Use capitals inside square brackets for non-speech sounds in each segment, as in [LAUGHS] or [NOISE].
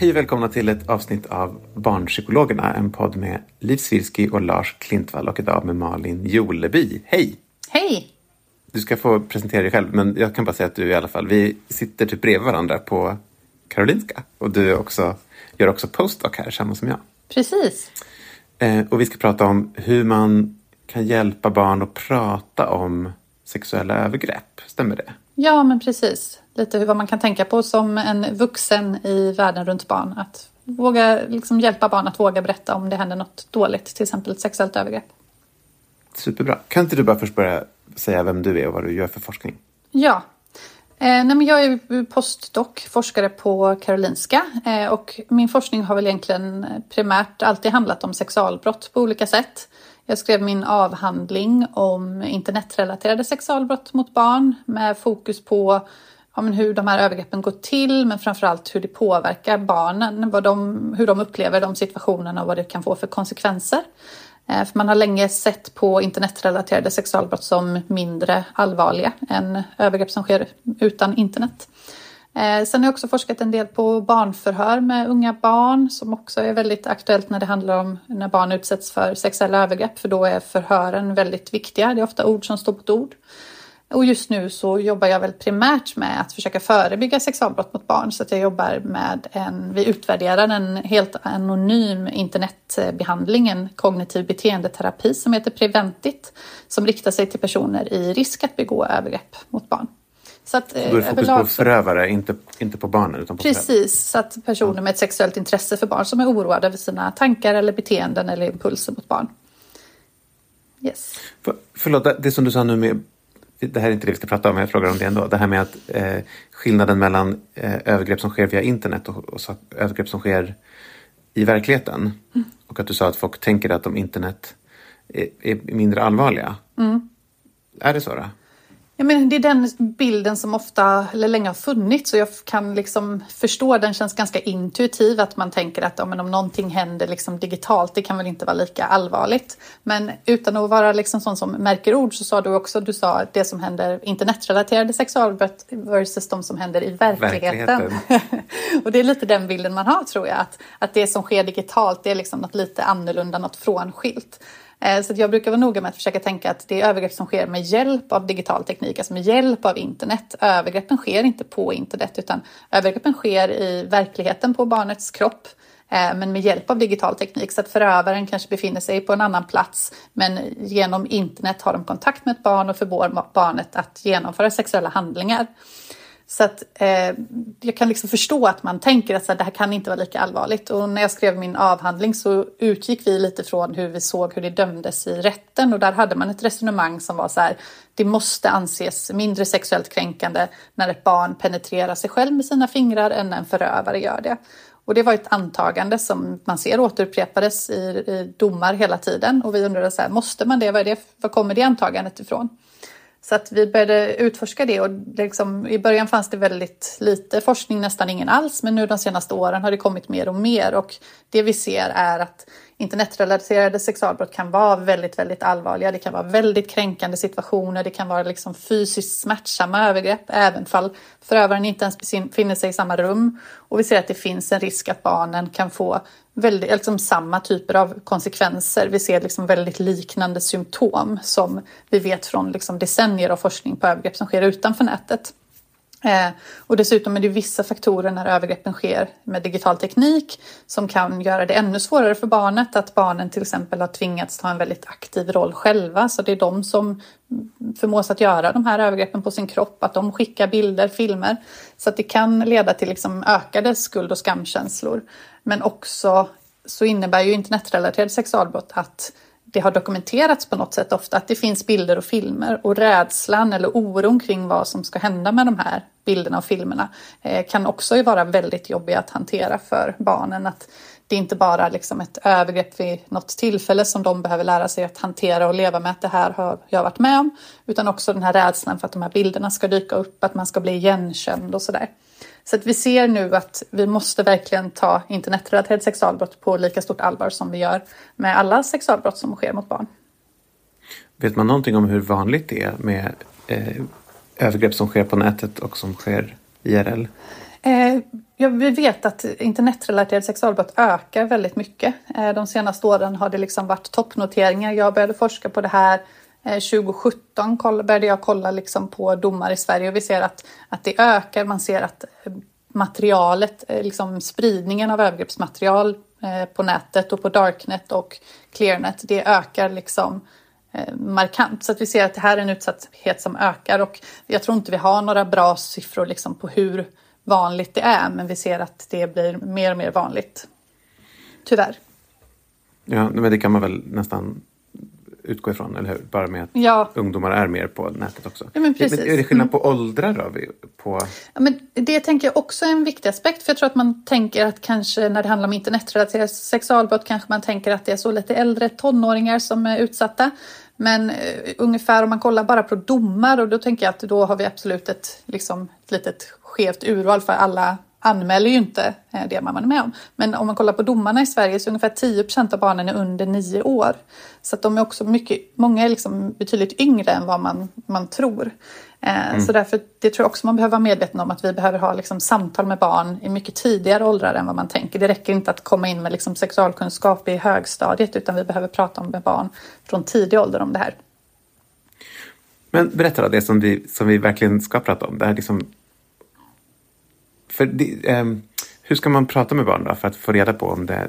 Hej och välkomna till ett avsnitt av Barnpsykologerna, en podd med Liv Svirsky och Lars Klintvall och idag med Malin Joleby. Hej! Hej! Du ska få presentera dig själv, men jag kan bara säga att du i alla fall, vi sitter typ bredvid varandra på Karolinska och du också, gör också postdoc här, samma som jag. Precis. Eh, och vi ska prata om hur man kan hjälpa barn att prata om sexuella övergrepp. Stämmer det? Ja, men precis. Lite vad man kan tänka på som en vuxen i världen runt barn. Att våga liksom hjälpa barn att våga berätta om det händer något dåligt, till exempel ett sexuellt övergrepp. Superbra. Kan inte du bara först börja säga vem du är och vad du gör för forskning? Ja. Eh, nej, jag är postdoc, forskare på Karolinska eh, och min forskning har väl egentligen primärt alltid handlat om sexualbrott på olika sätt. Jag skrev min avhandling om internetrelaterade sexualbrott mot barn med fokus på ja, men hur de här övergreppen går till men framförallt hur det påverkar barnen, vad de, hur de upplever de situationerna och vad det kan få för konsekvenser. Eh, för man har länge sett på internetrelaterade sexualbrott som mindre allvarliga än övergrepp som sker utan internet. Eh, sen har jag också forskat en del på barnförhör med unga barn som också är väldigt aktuellt när det handlar om när barn utsätts för sexuella övergrepp för då är förhören väldigt viktiga. Det är ofta ord som står mot ord. Och just nu så jobbar jag väl primärt med att försöka förebygga sexualbrott mot barn så att jag jobbar med en, vi utvärderar en helt anonym internetbehandling, en kognitiv beteendeterapi som heter Preventit som riktar sig till personer i risk att begå övergrepp mot barn. Så att, så då är det fokus på förövare, inte, inte på barnen? Utan på precis, så att personer med ett sexuellt intresse för barn som är oroade över sina tankar eller beteenden eller impulser mot barn. Yes. För, förlåt, det som du sa nu med det här är inte det vi ska prata om, men jag frågar om det ändå. Det här med att eh, skillnaden mellan eh, övergrepp som sker via internet och, och så, övergrepp som sker i verkligheten. Mm. Och att du sa att folk tänker att de internet är, är mindre allvarliga. Mm. Är det så? Då? Ja, men det är den bilden som ofta, eller länge har funnits och jag kan liksom förstå, den känns ganska intuitiv att man tänker att ja, men om någonting händer liksom digitalt, det kan väl inte vara lika allvarligt. Men utan att vara liksom sån som märker ord så sa du också, du sa det som händer internetrelaterade sexualbrott versus de som händer i verkligheten. verkligheten. [LAUGHS] och det är lite den bilden man har tror jag, att, att det som sker digitalt det är liksom något lite annorlunda, något frånskilt. Eh, så jag brukar vara noga med att försöka tänka att det är övergrepp som sker med hjälp av digital teknik, alltså med hjälp av internet. Övergreppen sker inte på internet utan övergreppen sker i verkligheten på barnets kropp eh, men med hjälp av digital teknik så att förövaren kanske befinner sig på en annan plats men genom internet har de kontakt med ett barn och förmår barnet att genomföra sexuella handlingar. Så att eh, jag kan liksom förstå att man tänker att så här, det här kan inte vara lika allvarligt. Och när jag skrev min avhandling så utgick vi lite från hur vi såg hur det dömdes i rätten och där hade man ett resonemang som var så här, det måste anses mindre sexuellt kränkande när ett barn penetrerar sig själv med sina fingrar än när en förövare gör det. Och det var ett antagande som man ser återupprepades i, i domar hela tiden och vi undrade så här, måste man det? Vad, det? Var kommer det antagandet ifrån? Så att vi började utforska det och liksom, i början fanns det väldigt lite forskning, nästan ingen alls, men nu de senaste åren har det kommit mer och mer. Och det vi ser är att internetrelaterade sexualbrott kan vara väldigt, väldigt allvarliga. Det kan vara väldigt kränkande situationer. Det kan vara liksom fysiskt smärtsamma övergrepp, även fall förövaren inte ens befinner sig i samma rum. Och vi ser att det finns en risk att barnen kan få väldigt, liksom samma typer av konsekvenser. Vi ser liksom väldigt liknande symptom som vi vet från liksom decennier av forskning på övergrepp som sker utanför nätet. Eh, och dessutom är det vissa faktorer när övergreppen sker med digital teknik som kan göra det ännu svårare för barnet. Att barnen till exempel har tvingats ta en väldigt aktiv roll själva. Så det är de som förmås att göra de här övergreppen på sin kropp. Att de skickar bilder, filmer. Så att det kan leda till liksom ökade skuld och skamkänslor. Men också så innebär ju internetrelaterade sexualbrott att det har dokumenterats på något sätt ofta att det finns bilder och filmer och rädslan eller oron kring vad som ska hända med de här bilderna och filmerna eh, kan också vara väldigt jobbiga att hantera för barnen. Att det är inte bara liksom ett övergrepp vid något tillfälle som de behöver lära sig att hantera och leva med att det här har jag varit med om, utan också den här rädslan för att de här bilderna ska dyka upp, att man ska bli igenkänd och sådär. Så att vi ser nu att vi måste verkligen ta internetrelaterade sexualbrott på lika stort allvar som vi gör med alla sexualbrott som sker mot barn. Vet man någonting om hur vanligt det är med eh, övergrepp som sker på nätet och som sker IRL? Eh, ja, vi vet att internetrelaterade sexualbrott ökar väldigt mycket. Eh, de senaste åren har det liksom varit toppnoteringar. Jag började forska på det här eh, 2017 koll, började jag kolla liksom på domar i Sverige och vi ser att, att det ökar. Man ser att eh, materialet, eh, liksom spridningen av övergreppsmaterial eh, på nätet och på Darknet och Clearnet, det ökar liksom markant. Så att vi ser att det här är en utsatthet som ökar och jag tror inte vi har några bra siffror liksom på hur vanligt det är, men vi ser att det blir mer och mer vanligt. Tyvärr. Ja, men det kan man väl nästan utgå ifrån, eller hur? Bara med att ja. ungdomar är mer på nätet också. Ja, men precis. är det skillnad på åldrar då? På... Ja, men det tänker jag också är en viktig aspekt, för jag tror att man tänker att kanske när det handlar om internetrelaterat sexualbrott kanske man tänker att det är så lite äldre tonåringar som är utsatta. Men eh, ungefär om man kollar bara på domar och då tänker jag att då har vi absolut ett, liksom, ett litet skevt urval för alla anmäler ju inte eh, det man är med om. Men om man kollar på domarna i Sverige så är ungefär 10 av barnen är under 9 år. Så att de är också mycket, många är liksom betydligt yngre än vad man, man tror. Eh, mm. Så därför, det tror jag också man behöver vara medveten om att vi behöver ha liksom samtal med barn i mycket tidigare åldrar än vad man tänker. Det räcker inte att komma in med liksom sexualkunskap i högstadiet utan vi behöver prata med barn från tidig ålder om det här. Men berätta då det som vi, som vi verkligen ska prata om. Det här liksom för det, eh, hur ska man prata med barn då för att få reda på om, det,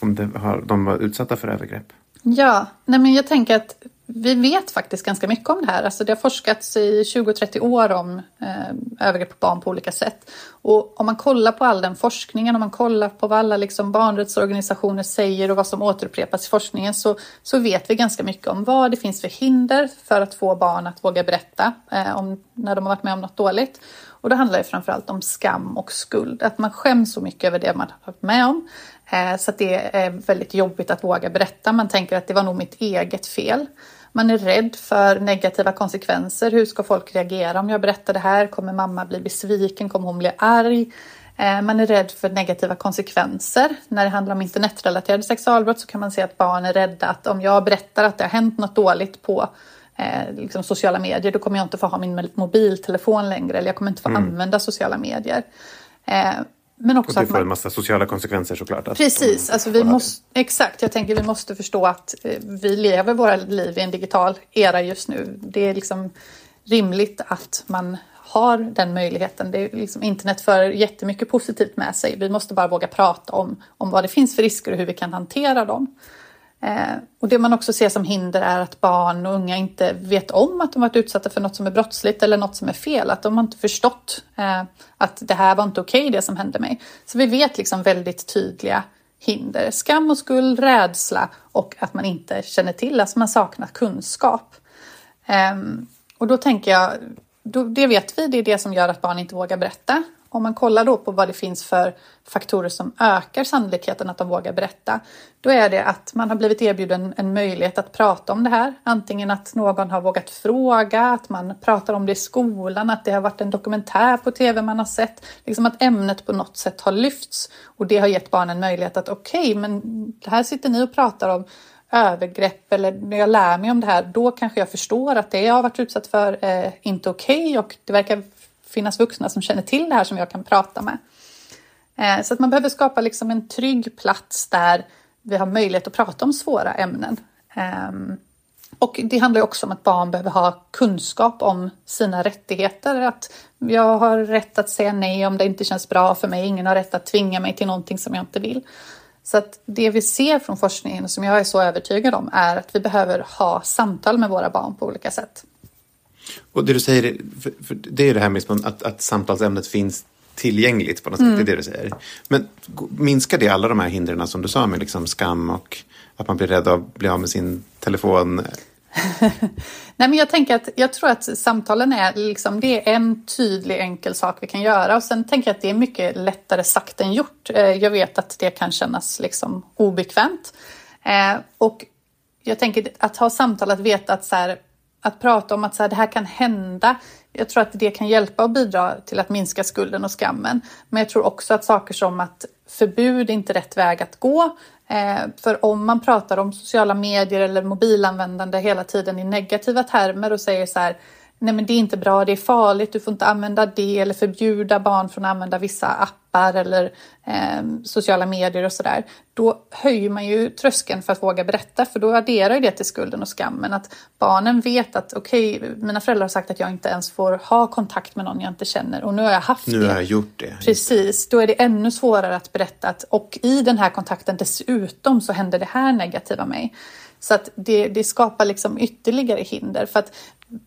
om det har, de var utsatta för övergrepp? Ja, nej men jag tänker att vi vet faktiskt ganska mycket om det här. Alltså det har forskats i 20-30 år om eh, övergrepp på barn på olika sätt. Och om man kollar på all den forskningen, om man kollar på vad alla liksom barnrättsorganisationer säger och vad som återupprepas i forskningen så, så vet vi ganska mycket om vad det finns för hinder för att få barn att våga berätta eh, om när de har varit med om något dåligt. Och det handlar ju framförallt om skam och skuld, att man skäms så mycket över det man har varit med om. Eh, så att det är väldigt jobbigt att våga berätta. Man tänker att det var nog mitt eget fel. Man är rädd för negativa konsekvenser. Hur ska folk reagera om jag berättar det här? Kommer mamma bli besviken? Kommer hon bli arg? Eh, man är rädd för negativa konsekvenser. När det handlar om internetrelaterade sexualbrott så kan man se att barn är rädda att om jag berättar att det har hänt något dåligt på eh, liksom sociala medier, då kommer jag inte få ha min mobiltelefon längre eller jag kommer inte få mm. använda sociala medier. Eh, men också och det får man... en massa sociala konsekvenser såklart. Precis, alltså vi måste, exakt. Jag tänker vi måste förstå att eh, vi lever våra liv i en digital era just nu. Det är liksom rimligt att man har den möjligheten. Det är liksom, internet för jättemycket positivt med sig. Vi måste bara våga prata om, om vad det finns för risker och hur vi kan hantera dem. Eh, och det man också ser som hinder är att barn och unga inte vet om att de varit utsatta för något som är brottsligt eller något som är fel. Att de har inte förstått eh, att det här var inte okej okay, det som hände mig. Så vi vet liksom väldigt tydliga hinder. Skam och skuld, rädsla och att man inte känner till, alltså man saknar kunskap. Ehm, och då tänker jag, det vet vi, det är det som gör att barn inte vågar berätta om man kollar då på vad det finns för faktorer som ökar sannolikheten att de vågar berätta, då är det att man har blivit erbjuden en möjlighet att prata om det här. Antingen att någon har vågat fråga, att man pratar om det i skolan, att det har varit en dokumentär på tv man har sett. Liksom att ämnet på något sätt har lyfts och det har gett barnen möjlighet att okej, okay, men här sitter ni och pratar om övergrepp eller när jag lär mig om det här, då kanske jag förstår att det jag har varit utsatt för är inte okej okay och det verkar finnas vuxna som känner till det här som jag kan prata med. Eh, så att man behöver skapa liksom en trygg plats där vi har möjlighet att prata om svåra ämnen. Ehm, och det handlar också om att barn behöver ha kunskap om sina rättigheter. Att jag har rätt att säga nej om det inte känns bra för mig. Ingen har rätt att tvinga mig till någonting som jag inte vill. Så att det vi ser från forskningen, som jag är så övertygad om, är att vi behöver ha samtal med våra barn på olika sätt. Och det du säger, för, för det är det här med att, att samtalsämnet finns tillgängligt på något sätt, mm. det är det du säger. Men minskar det alla de här hindren som du sa med liksom skam och att man blir rädd att bli av med sin telefon? [LAUGHS] Nej, men jag tänker att jag tror att samtalen är liksom, det är en tydlig enkel sak vi kan göra och sen tänker jag att det är mycket lättare sagt än gjort. Eh, jag vet att det kan kännas liksom obekvämt eh, och jag tänker att ha samtal, att veta att så här, att prata om att så här, det här kan hända. Jag tror att det kan hjälpa och bidra till att minska skulden och skammen. Men jag tror också att saker som att förbud är inte rätt väg att gå. Eh, för om man pratar om sociala medier eller mobilanvändande hela tiden i negativa termer och säger så här nej men det är inte bra, det är farligt, du får inte använda det eller förbjuda barn från att använda vissa appar eller eh, sociala medier och sådär. Då höjer man ju tröskeln för att våga berätta för då adderar det till skulden och skammen. Att barnen vet att okej, okay, mina föräldrar har sagt att jag inte ens får ha kontakt med någon jag inte känner och nu har jag haft nu det. Nu har jag gjort det. Precis, då är det ännu svårare att berätta att och i den här kontakten dessutom så händer det här negativa mig. Så att det, det skapar liksom ytterligare hinder. För att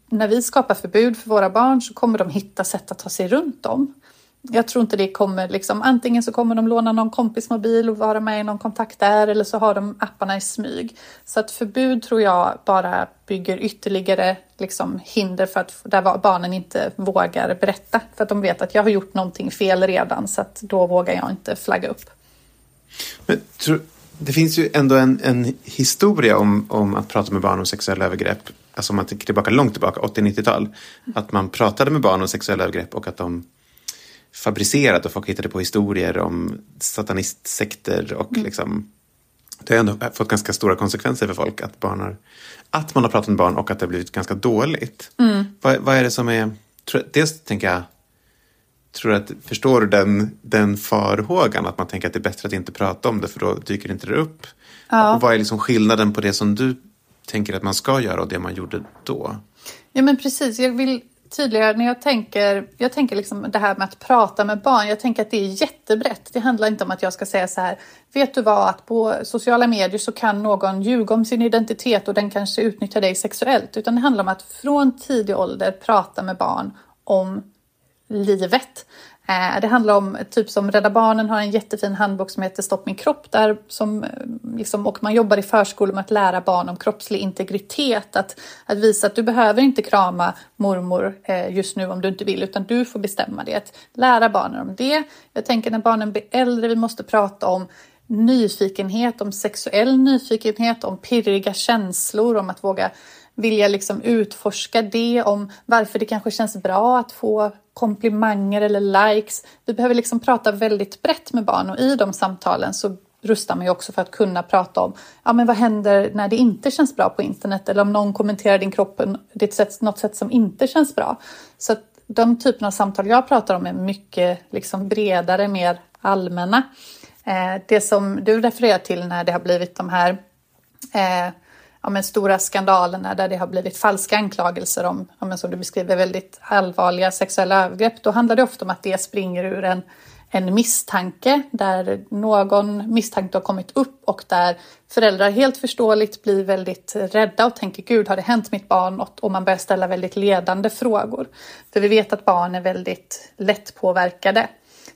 när vi skapar förbud för våra barn så kommer de hitta sätt att ta sig runt dem. Jag tror inte det kommer liksom, antingen så kommer de låna någon kompis mobil och vara med i någon kontakt där eller så har de apparna i smyg. Så att förbud tror jag bara bygger ytterligare liksom hinder för att där barnen inte vågar berätta. För att de vet att jag har gjort någonting fel redan så att då vågar jag inte flagga upp. Men det finns ju ändå en, en historia om, om att prata med barn om sexuella övergrepp. Alltså om man tänker tillbaka långt tillbaka, 80-90-tal. Att man pratade med barn om sexuella övergrepp och att de fabricerade och folk hittade på historier om satanistsekter och mm. liksom det har ändå fått ganska stora konsekvenser för folk att, barn har, att man har pratat med barn och att det har blivit ganska dåligt. Mm. Vad, vad, är det som är... Dels tänker jag tror att, förstår du den, den farhågan? Att man tänker att det är bättre att inte prata om det för då dyker inte det upp. Ja. Och vad är liksom skillnaden på det som du tänker att man ska göra och det man gjorde då? Ja men precis, jag vill tydligare när jag tänker, jag tänker liksom det här med att prata med barn, jag tänker att det är jättebrett. Det handlar inte om att jag ska säga så här, vet du vad, att på sociala medier så kan någon ljuga om sin identitet och den kanske utnyttjar dig sexuellt, utan det handlar om att från tidig ålder prata med barn om livet. Eh, det handlar om, typ som Rädda Barnen har en jättefin handbok som heter Stopp min kropp där som, eh, liksom, och man jobbar i förskolor med att lära barn om kroppslig integritet. Att, att visa att du behöver inte krama mormor eh, just nu om du inte vill utan du får bestämma det. Att lära barnen om det. Jag tänker när barnen blir äldre, vi måste prata om nyfikenhet, om sexuell nyfikenhet, om pirriga känslor, om att våga vilja liksom utforska det, om varför det kanske känns bra att få komplimanger eller likes. Vi behöver liksom prata väldigt brett med barn och i de samtalen så rustar man ju också för att kunna prata om ja, men vad händer när det inte känns bra på internet eller om någon kommenterar din kropp på något sätt som inte känns bra. Så att de typerna av samtal jag pratar om är mycket liksom bredare, mer allmänna. Eh, det som du refererar till när det har blivit de här eh, ja, men stora skandalerna där det har blivit falska anklagelser om, ja, men som du beskriver, väldigt allvarliga sexuella övergrepp, då handlar det ofta om att det springer ur en, en misstanke där någon misstanke har kommit upp och där föräldrar helt förståeligt blir väldigt rädda och tänker gud har det hänt mitt barn något? Och man börjar ställa väldigt ledande frågor. För vi vet att barn är väldigt lättpåverkade.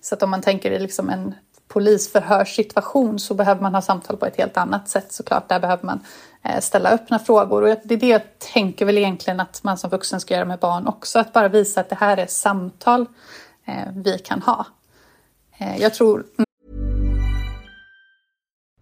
Så att om man tänker i liksom en polisförhörssituation så behöver man ha samtal på ett helt annat sätt såklart. Där behöver man eh, ställa öppna frågor. Och det är det jag tänker väl egentligen att man som vuxen ska göra med barn också. Att bara visa att det här är samtal. Eh, vi kan ha. Eh, jag tror... Mm.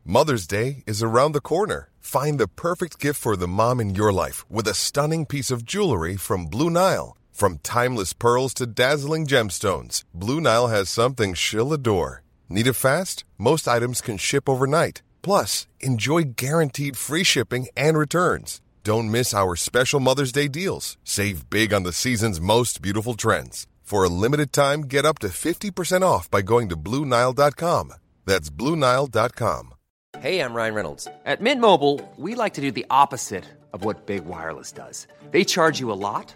Mother's Day is around the corner. Find the perfect gift for the mom in your life with a stunning piece of jewelry from Blue Nile. From timeless pearls to dazzling gemstones, Blue Nile has something she'll adore. Need it fast? Most items can ship overnight. Plus, enjoy guaranteed free shipping and returns. Don't miss our special Mother's Day deals. Save big on the season's most beautiful trends. For a limited time, get up to 50% off by going to Bluenile.com. That's Bluenile.com. Hey, I'm Ryan Reynolds. At Mint Mobile, we like to do the opposite of what Big Wireless does. They charge you a lot,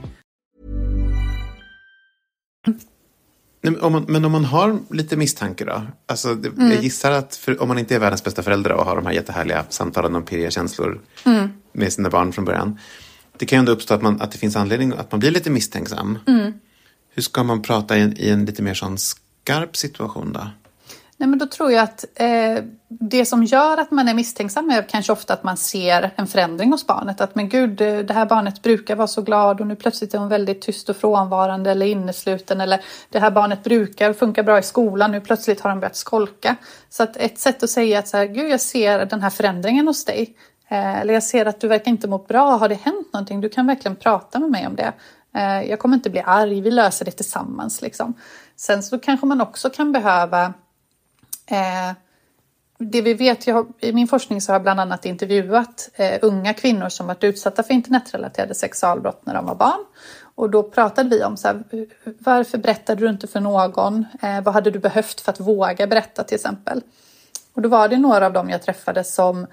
om man, men om man har lite misstanke då? Alltså, det, Mm. Jag gissar att för, om man inte är världens bästa förälder och har de här jättehärliga samtalen om pirriga känslor Mm. med sina barn från början. Det kan ju ändå uppstå att, man, att det finns anledning att man blir lite misstänksam. Mm. Hur ska man prata i en, i en lite mer sån skarp situation då? Nej, men då tror jag att eh, det som gör att man är misstänksam är kanske ofta att man ser en förändring hos barnet. Att men gud, eh, det här barnet brukar vara så glad och nu plötsligt är hon väldigt tyst och frånvarande eller innesluten. Eller det här barnet brukar funka bra i skolan, nu plötsligt har han börjat skolka. Så att ett sätt att säga att så här, gud, jag ser den här förändringen hos dig. Eh, eller jag ser att du verkar inte må bra, har det hänt någonting? Du kan verkligen prata med mig om det. Eh, jag kommer inte bli arg, vi löser det tillsammans. Liksom. Sen så kanske man också kan behöva Eh, det vi vet, jag i min forskning så har jag bland annat intervjuat eh, unga kvinnor som varit utsatta för internetrelaterade sexualbrott när de var barn. Och då pratade vi om så här, varför berättade du inte för någon? Eh, vad hade du behövt för att våga berätta till exempel? Och då var det några av dem jag träffade som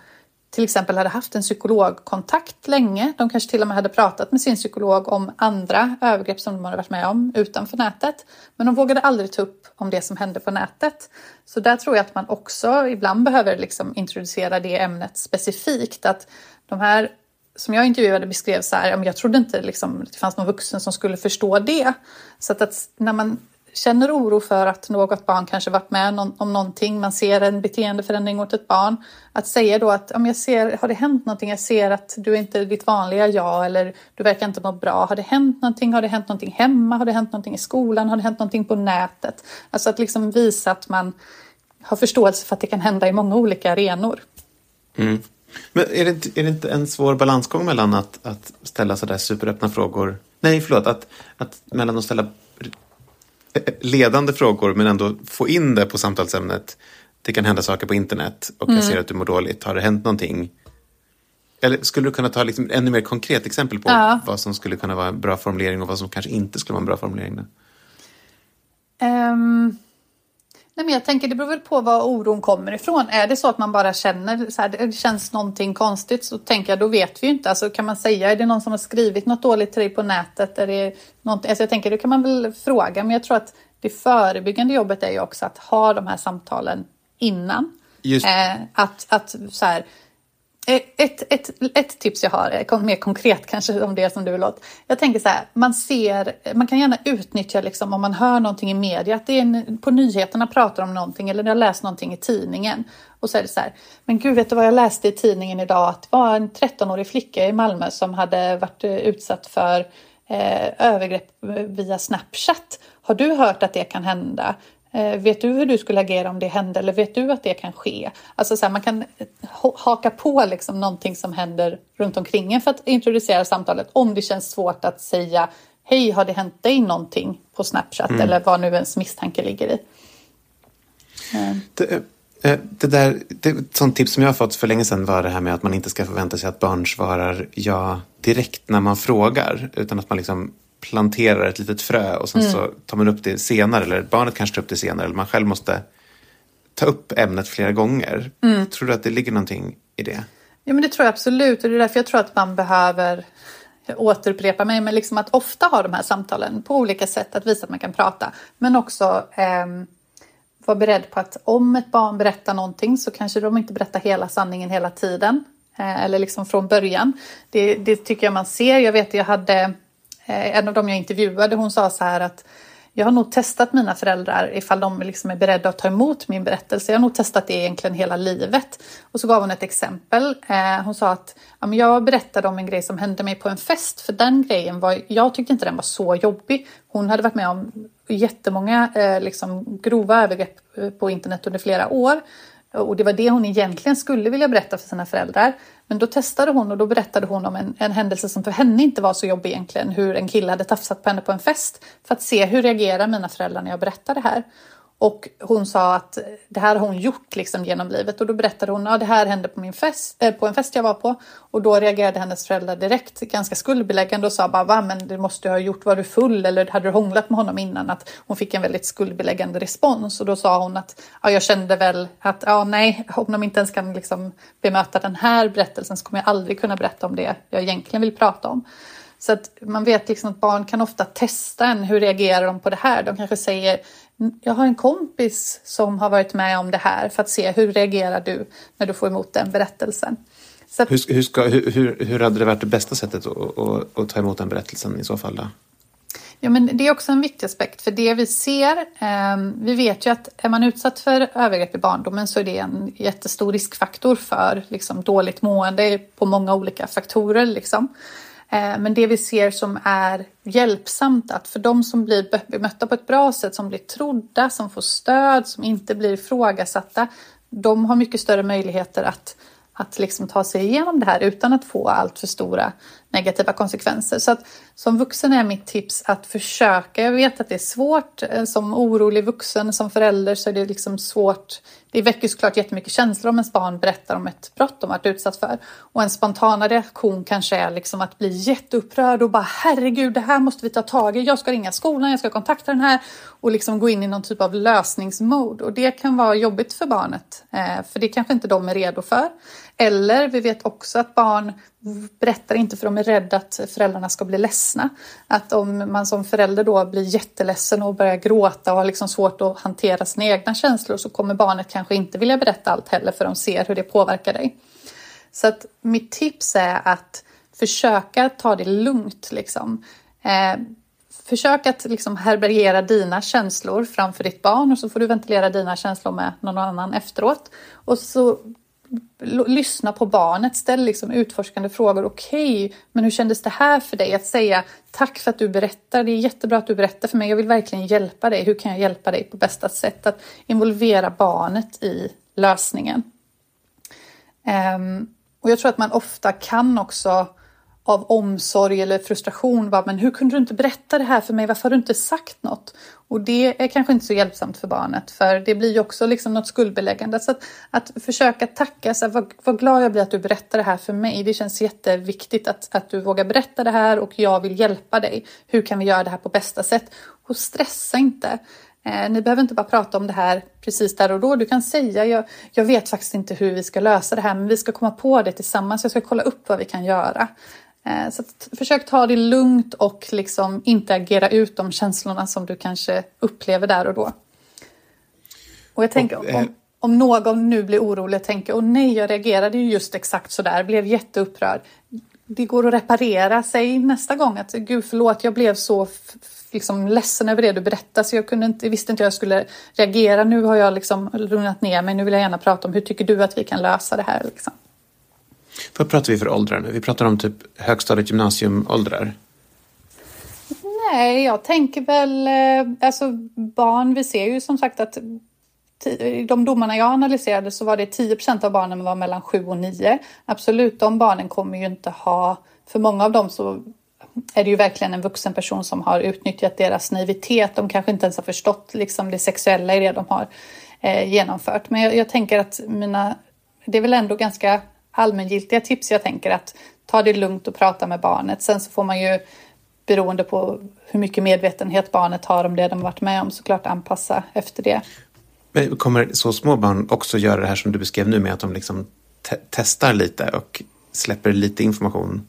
till exempel hade haft en psykologkontakt länge. De kanske till och med hade pratat med sin psykolog om andra övergrepp som de hade varit med om utanför nätet. Men de vågade aldrig ta upp om det som hände på nätet. Så där tror jag att man också ibland behöver liksom introducera det ämnet specifikt. Att de här som jag intervjuade beskrev så här, jag trodde inte liksom, det fanns någon vuxen som skulle förstå det. Så att, att när man känner oro för att något barn kanske varit med om någonting, man ser en beteendeförändring åt ett barn, att säga då att om jag ser, har det hänt någonting, jag ser att du är inte ditt vanliga jag eller du verkar inte må bra, har det hänt någonting, har det hänt någonting hemma, har det hänt någonting i skolan, har det hänt någonting på nätet? Alltså att liksom visa att man har förståelse för att det kan hända i många olika arenor. Mm. Men är det, inte, är det inte en svår balansgång mellan att, att ställa sådär superöppna frågor, nej förlåt, att, att mellan att ställa ledande frågor men ändå få in det på samtalsämnet. Det kan hända saker på internet och jag ser att du mår dåligt. Har det hänt någonting? Eller skulle du kunna ta liksom ännu mer konkret exempel på Ja. vad som skulle kunna vara en bra formulering och vad som kanske inte skulle vara en bra formulering? Då? Nej men jag tänker det beror väl på var oron kommer ifrån. Är det så att man bara känner så här, det känns någonting konstigt så tänker jag då vet vi ju inte. Alltså kan man säga, är det någon som har skrivit något dåligt till dig på nätet? Är det något, alltså jag tänker, då kan man väl fråga. Men jag tror att det förebyggande jobbet är ju också att ha de här samtalen innan. Just- Eh, att, att så här, Eh, ett, ett, ett tips jag har, eh, mer konkret kanske om det som du vill åt. Jag tänker så här, man ser, man kan gärna utnyttja liksom om man hör någonting i media, att det är en, på nyheterna pratar om någonting eller jag läst någonting i tidningen. Och så är det så här, men gud vet du vad jag läste i tidningen idag? Att det var en 13-årig flicka i Malmö som hade varit eh, utsatt för eh, övergrepp via Snapchat. Har du hört att det kan hända? Eh, vet du hur du skulle agera om det hände eller vet du att det kan ske? Alltså så här, man kan ha- haka på liksom någonting som händer runt omkring en för att introducera samtalet om det känns svårt att säga Hej, har det hänt dig någonting på Snapchat eller vad nu ens misstanke ligger i? Det, Eh, det där, det, ett sånt tips som jag har fått för länge sedan var det här med att man inte ska förvänta sig att barn svarar ja direkt när man frågar. Utan att man liksom planterar ett litet frö och sen mm. så tar man upp det senare. Eller barnet kanske tar upp det senare. Eller man själv måste ta upp ämnet flera gånger. Mm. Tror du att det ligger någonting i det? Ja men det tror jag absolut och det är därför jag tror att man behöver återupprepa mig, men liksom att ofta ha de här samtalen på olika sätt, att visa att man kan prata. Men också eh, vara beredd på att om ett barn berättar någonting så kanske de inte berättar hela sanningen hela tiden. Eh, eller liksom från början. Det, det, tycker jag man ser. Jag vet, jag hade Eh, en av dem jag intervjuade, hon sa så här att jag har nog testat mina föräldrar ifall de liksom är beredda att ta emot min berättelse. Jag har nog testat det egentligen hela livet. Och så gav hon ett exempel. Eh, hon sa att ja, jag berättade om en grej som hände mig på en fest. För den grejen var, jag tyckte inte den var så jobbig. Hon hade varit med om jättemånga eh, liksom, grova övergrepp eh, på internet under flera år. Och det var det hon egentligen skulle vilja berätta för sina föräldrar. Men då testade hon och då berättade hon om en, en händelse som för henne inte var så jobbig egentligen. Hur en kille hade tafsat på henne på en fest. För att se hur reagerar mina föräldrar när jag berättar det här. Och hon sa att det här har hon gjort liksom genom livet och då berättade hon att ja, det här hände på, min fest, äh, på en fest jag var på och då reagerade hennes föräldrar direkt ganska skuldbeläggande och sa bara va men det måste du ha gjort, var du full eller hade du hånglat med honom innan? Att hon fick en väldigt skuldbeläggande respons och då sa hon att ja, jag kände väl att ja nej, om de inte ens kan liksom bemöta den här berättelsen så kommer jag aldrig kunna berätta om det jag egentligen vill prata om. Så att man vet liksom att barn kan ofta testa en. Hur reagerar de på det här? De kanske säger jag har en kompis som har varit med om det här för att se hur reagerar du när du får emot den berättelsen. Att, hur, hur, ska, hur, hur hade det varit det bästa sättet att, att, att ta emot den berättelsen i så fall? Då? Ja, men det är också en viktig aspekt för det vi ser, eh, vi vet ju att är man utsatt för övergrepp i barndomen så är det en jättestor riskfaktor för liksom, dåligt mående på många olika faktorer. Liksom. Eh, men det vi ser som är hjälpsamt att för de som blir bemötta på ett bra sätt, som blir trodda, som får stöd, som inte blir ifrågasatta, de har mycket större möjligheter att, att liksom ta sig igenom det här utan att få allt för stora negativa konsekvenser. Så att som vuxen är mitt tips att försöka. Jag vet att det är svårt. Eh, som orolig vuxen, som förälder så är det liksom svårt. Det väcker såklart jättemycket känslor om ens barn berättar om ett brott de varit utsatt för. Och en spontana reaktion kanske är liksom att bli jätteupprörd och bara herregud, det här måste vi ta tag i. Jag ska ringa skolan, jag ska kontakta den här och liksom gå in i någon typ av lösningsmode. Och det kan vara jobbigt för barnet, eh, för det kanske inte de är redo för. Eller vi vet också att barn berättar inte för de är rädda att föräldrarna ska bli ledsna. Att om man som förälder då blir jätteledsen och börjar gråta och har liksom svårt att hantera sina egna känslor så kommer barnet kanske inte vilja berätta allt heller för de ser hur det påverkar dig. Så att mitt tips är att försöka ta det lugnt liksom. Eh, försök att liksom härbärgera dina känslor framför ditt barn och så får du ventilera dina känslor med någon annan efteråt. Och så lyssna på barnet, ställ liksom utforskande frågor. Okej, okay, men hur kändes det här för dig? Att säga tack för att du berättar. Det är jättebra att du berättar för mig. Jag vill verkligen hjälpa dig. Hur kan jag hjälpa dig på bästa sätt? Att involvera barnet i lösningen. Um, och jag tror att man ofta kan också av omsorg eller frustration. Bara, men hur kunde du inte berätta det här för mig? Varför har du inte sagt något? Och det är kanske inte så hjälpsamt för barnet för det blir ju också liksom något skuldbeläggande. Så att, att försöka tacka, så här, vad, vad glad jag blir att du berättar det här för mig. Det känns jätteviktigt att, att du vågar berätta det här och jag vill hjälpa dig. Hur kan vi göra det här på bästa sätt? Och stressa inte. Eh, ni behöver inte bara prata om det här precis där och då. Du kan säga, jag, jag vet faktiskt inte hur vi ska lösa det här, men vi ska komma på det tillsammans. Jag ska kolla upp vad vi kan göra. Eh, så försök ta det lugnt och liksom inte agera ut de känslorna som du kanske upplever där och då. Och jag tänker, och, eh, om, om någon nu blir orolig och tänker, åh nej, jag reagerade ju just exakt så där, blev jätteupprörd. Det går att reparera sig nästa gång. Att gud förlåt, jag blev så liksom ledsen över det du berättade så jag kunde inte, visste inte hur jag skulle reagera. Nu har jag liksom lugnat ner mig. Nu vill jag gärna prata om hur tycker du att vi kan lösa det här? Liksom. Vad pratar vi för åldrar nu? Vi pratar om typ högstadiet, gymnasiumåldrar. Nej, jag tänker väl, eh, alltså barn, vi ser ju som sagt att i de domarna jag analyserade så var det 10% av barnen var mellan 7 och 9. Absolut, de barnen kommer ju inte ha, för många av dem så är det ju verkligen en vuxen person som har utnyttjat deras naivitet. De kanske inte ens har förstått liksom det sexuella i det de har eh, genomfört. Men jag, jag tänker att mina, det är väl ändå ganska allmängiltiga tips. Jag tänker att ta det lugnt och prata med barnet. Sen så får man ju beroende på hur mycket medvetenhet barnet har om det de varit med om såklart anpassa efter det. Men kommer så små barn också göra det här som du beskrev nu med att de liksom te testar lite och släpper lite information?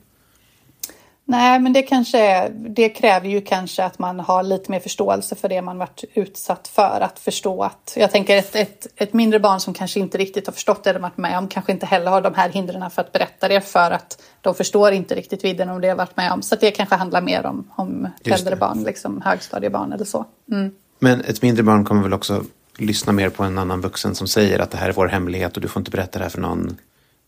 Nej, men det kanske det kräver ju kanske att man har lite mer förståelse för det man varit utsatt för. Att förstå att, jag tänker ett, ett, ett mindre barn som kanske inte riktigt har förstått det de varit med om kanske inte heller har de här hindren för att berätta det för att de förstår inte riktigt vidden om det har varit med om. Så det kanske handlar mer om, om äldre barn, liksom högstadiebarn eller så. Mm. Men ett mindre barn kommer väl också lyssna mer på en annan vuxen som säger att det här är vår hemlighet och du får inte berätta det här för någon.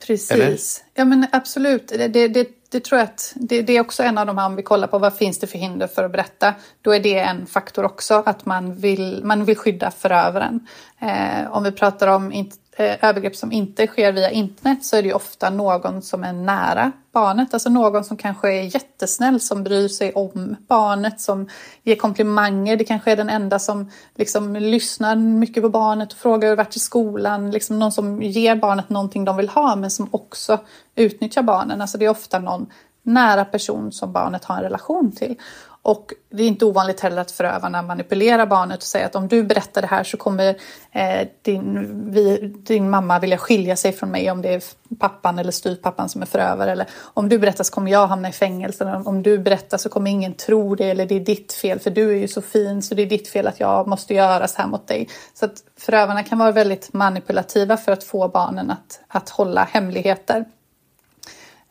Precis. Eller? Ja men absolut. Det, det, det, det tror jag att det, det, är också en av de här om vi kollar på vad finns det för hinder för att berätta. Då är det en faktor också att man vill, man vill skydda förövaren. Eh, om vi pratar om Eh, Eh, övergrepp som inte sker via internet så är det ju ofta någon som är nära barnet. Alltså någon som kanske är jättesnäll, som bryr sig om barnet, som ger komplimanger. Det kanske är den enda som liksom lyssnar mycket på barnet och frågar hur det varit i skolan. Liksom någon som ger barnet någonting de vill ha men som också utnyttjar barnen. Alltså det är ofta någon nära person som barnet har en relation till. Och det är inte ovanligt heller att förövarna manipulerar barnet och säger att om du berättar det här så kommer eh, din, vi, din mamma vilja skilja sig från mig om det är pappan eller styvpappan som är förövare. Eller om du berättar så kommer jag hamna i fängelse. Eller om du berättar så kommer ingen tro det eller det är ditt fel för du är ju så fin så det är ditt fel att jag måste göra så här mot dig. Så att förövarna kan vara väldigt manipulativa för att få barnen att, att hålla hemligheter.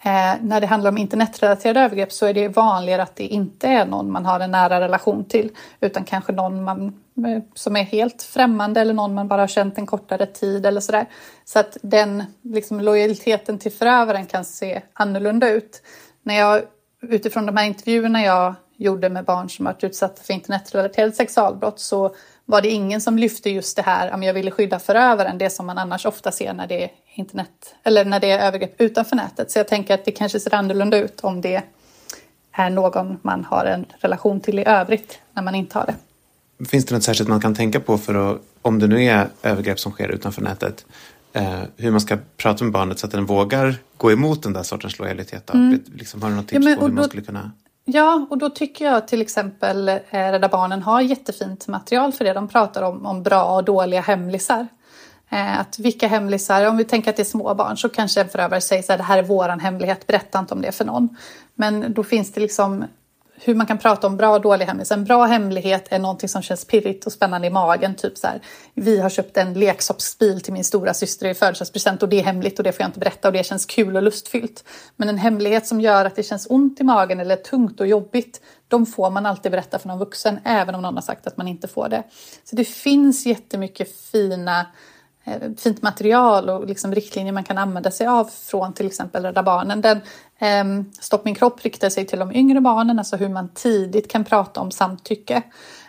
Eh, när det handlar om internetrelaterade övergrepp så är det vanligare att det inte är någon man har en nära relation till utan kanske någon man, eh, som är helt främmande eller någon man bara har känt en kortare tid eller sådär. Så att den liksom, lojaliteten till förövaren kan se annorlunda ut. När jag, utifrån de här intervjuerna jag gjorde med barn som varit utsatta för internetrelaterade sexualbrott så var det ingen som lyfte just det här om jag ville skydda förövaren, det som man annars ofta ser när det är internet eller när det är övergrepp utanför nätet. Så jag tänker att det kanske ser annorlunda ut om det är någon man har en relation till i övrigt när man inte har det. Finns det något särskilt man kan tänka på för att, om det nu är övergrepp som sker utanför nätet, eh, hur man ska prata med barnet så att den vågar gå emot den där sortens lojalitet? Mm. Liksom, har du något tips ja, på hur man skulle kunna... Ja, och då tycker jag till exempel eh, Rädda Barnen har jättefint material för det. De pratar om, om bra och dåliga hemlisar. Eh, att vilka hemlisar, om vi tänker att det är små barn så kanske en förövare säger så här, det här är våran hemlighet, berätta inte om det för någon. Men då finns det liksom hur man kan prata om bra och dålig hemlighet. En bra hemlighet är någonting som känns pirrigt och spännande i magen. Typ så här, vi har köpt en leksaksbil till min stora syster i födelsedagspresent och det är hemligt och det får jag inte berätta och det känns kul och lustfyllt. Men en hemlighet som gör att det känns ont i magen eller tungt och jobbigt, de får man alltid berätta för någon vuxen, även om någon har sagt att man inte får det. Så det finns jättemycket fina eh, fint material och liksom riktlinjer man kan använda sig av från till exempel Rädda Barnen. Den, Ehm, Stopp min kropp riktar sig till de yngre barnen, alltså hur man tidigt kan prata om samtycke.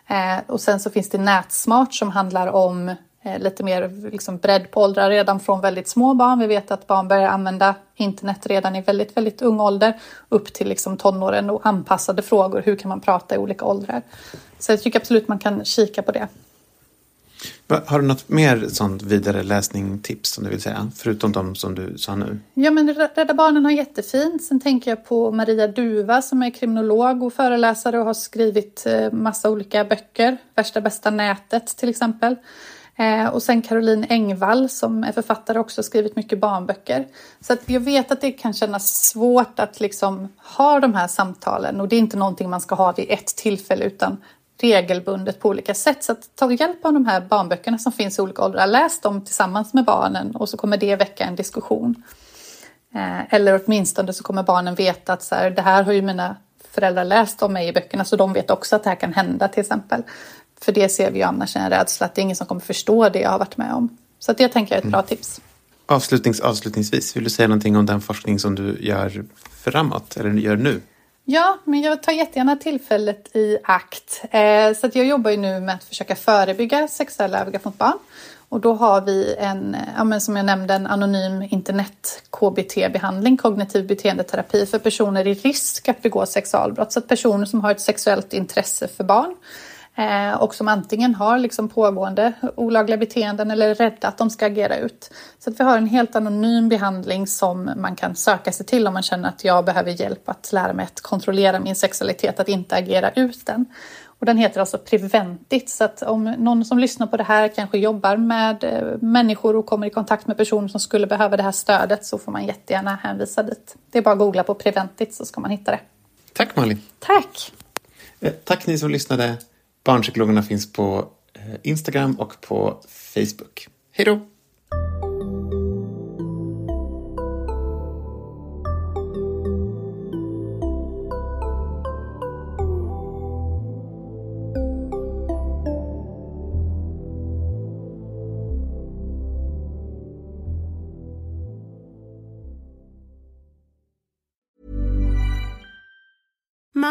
Eh, och sen så finns det Nätsmart som handlar om eh, lite mer liksom bredd på åldrar redan från väldigt små barn. Vi vet att barn börjar använda internet redan i väldigt, väldigt ung ålder upp till liksom tonåren och anpassade frågor. Hur kan man prata i olika åldrar? Så jag tycker absolut man kan kika på det. Har du något mer sånt vidare läsningstips, som du vill säga? Förutom de som du sa nu. Ja, men Rädda Barnen har jättefint. Sen tänker jag på Maria Duva som är kriminolog och föreläsare och har skrivit eh, massa olika böcker. Värsta bästa nätet till exempel. Eh, och sen Caroline Engvall som är författare också har skrivit mycket barnböcker. Så att jag vet att det kan kännas svårt att liksom ha de här samtalen och det är inte någonting man ska ha vid ett tillfälle utan regelbundet på olika sätt. Så att ta hjälp av de här barnböckerna som finns i olika åldrar. Läs dem tillsammans med barnen och så kommer det väcka en diskussion. Eh, eller åtminstone så kommer barnen veta att så här, det här har ju mina föräldrar läst om mig i böckerna så de vet också att det här kan hända till exempel. För det ser vi ju annars en rädsla att det är ingen som kommer förstå det jag har varit med om. Så det tänker jag är ett bra mm. tips. Avslutnings, avslutningsvis, vill du säga någonting om den forskning som du gör framåt eller gör nu? Ja, men jag tar jättegärna tillfället i akt. Eh, så att jag jobbar ju nu med att försöka förebygga sexuella övergrepp mot barn. Och då har vi en, eh, ja, men som jag nämnde, en anonym internet-KBT-behandling, kognitiv beteendeterapi för personer i risk att begå sexualbrott. Så att personer som har ett sexuellt intresse för barn och som antingen har liksom pågående olagliga beteenden eller är rädda att de ska agera ut. Så att vi har en helt anonym behandling som man kan söka sig till om man känner att jag behöver hjälp att lära mig att kontrollera min sexualitet, att inte agera ut den. Och den heter alltså Preventit, så att om någon som lyssnar på det här kanske jobbar med eh, människor och kommer i kontakt med personer som skulle behöva det här stödet så får man jättegärna hänvisa dit. Det är bara att googla på Preventit så ska man hitta det. Tack Malin! Tack! Eh, tack ni som lyssnade. Barnpsykologerna finns på eh, Instagram och på Facebook. Hej då!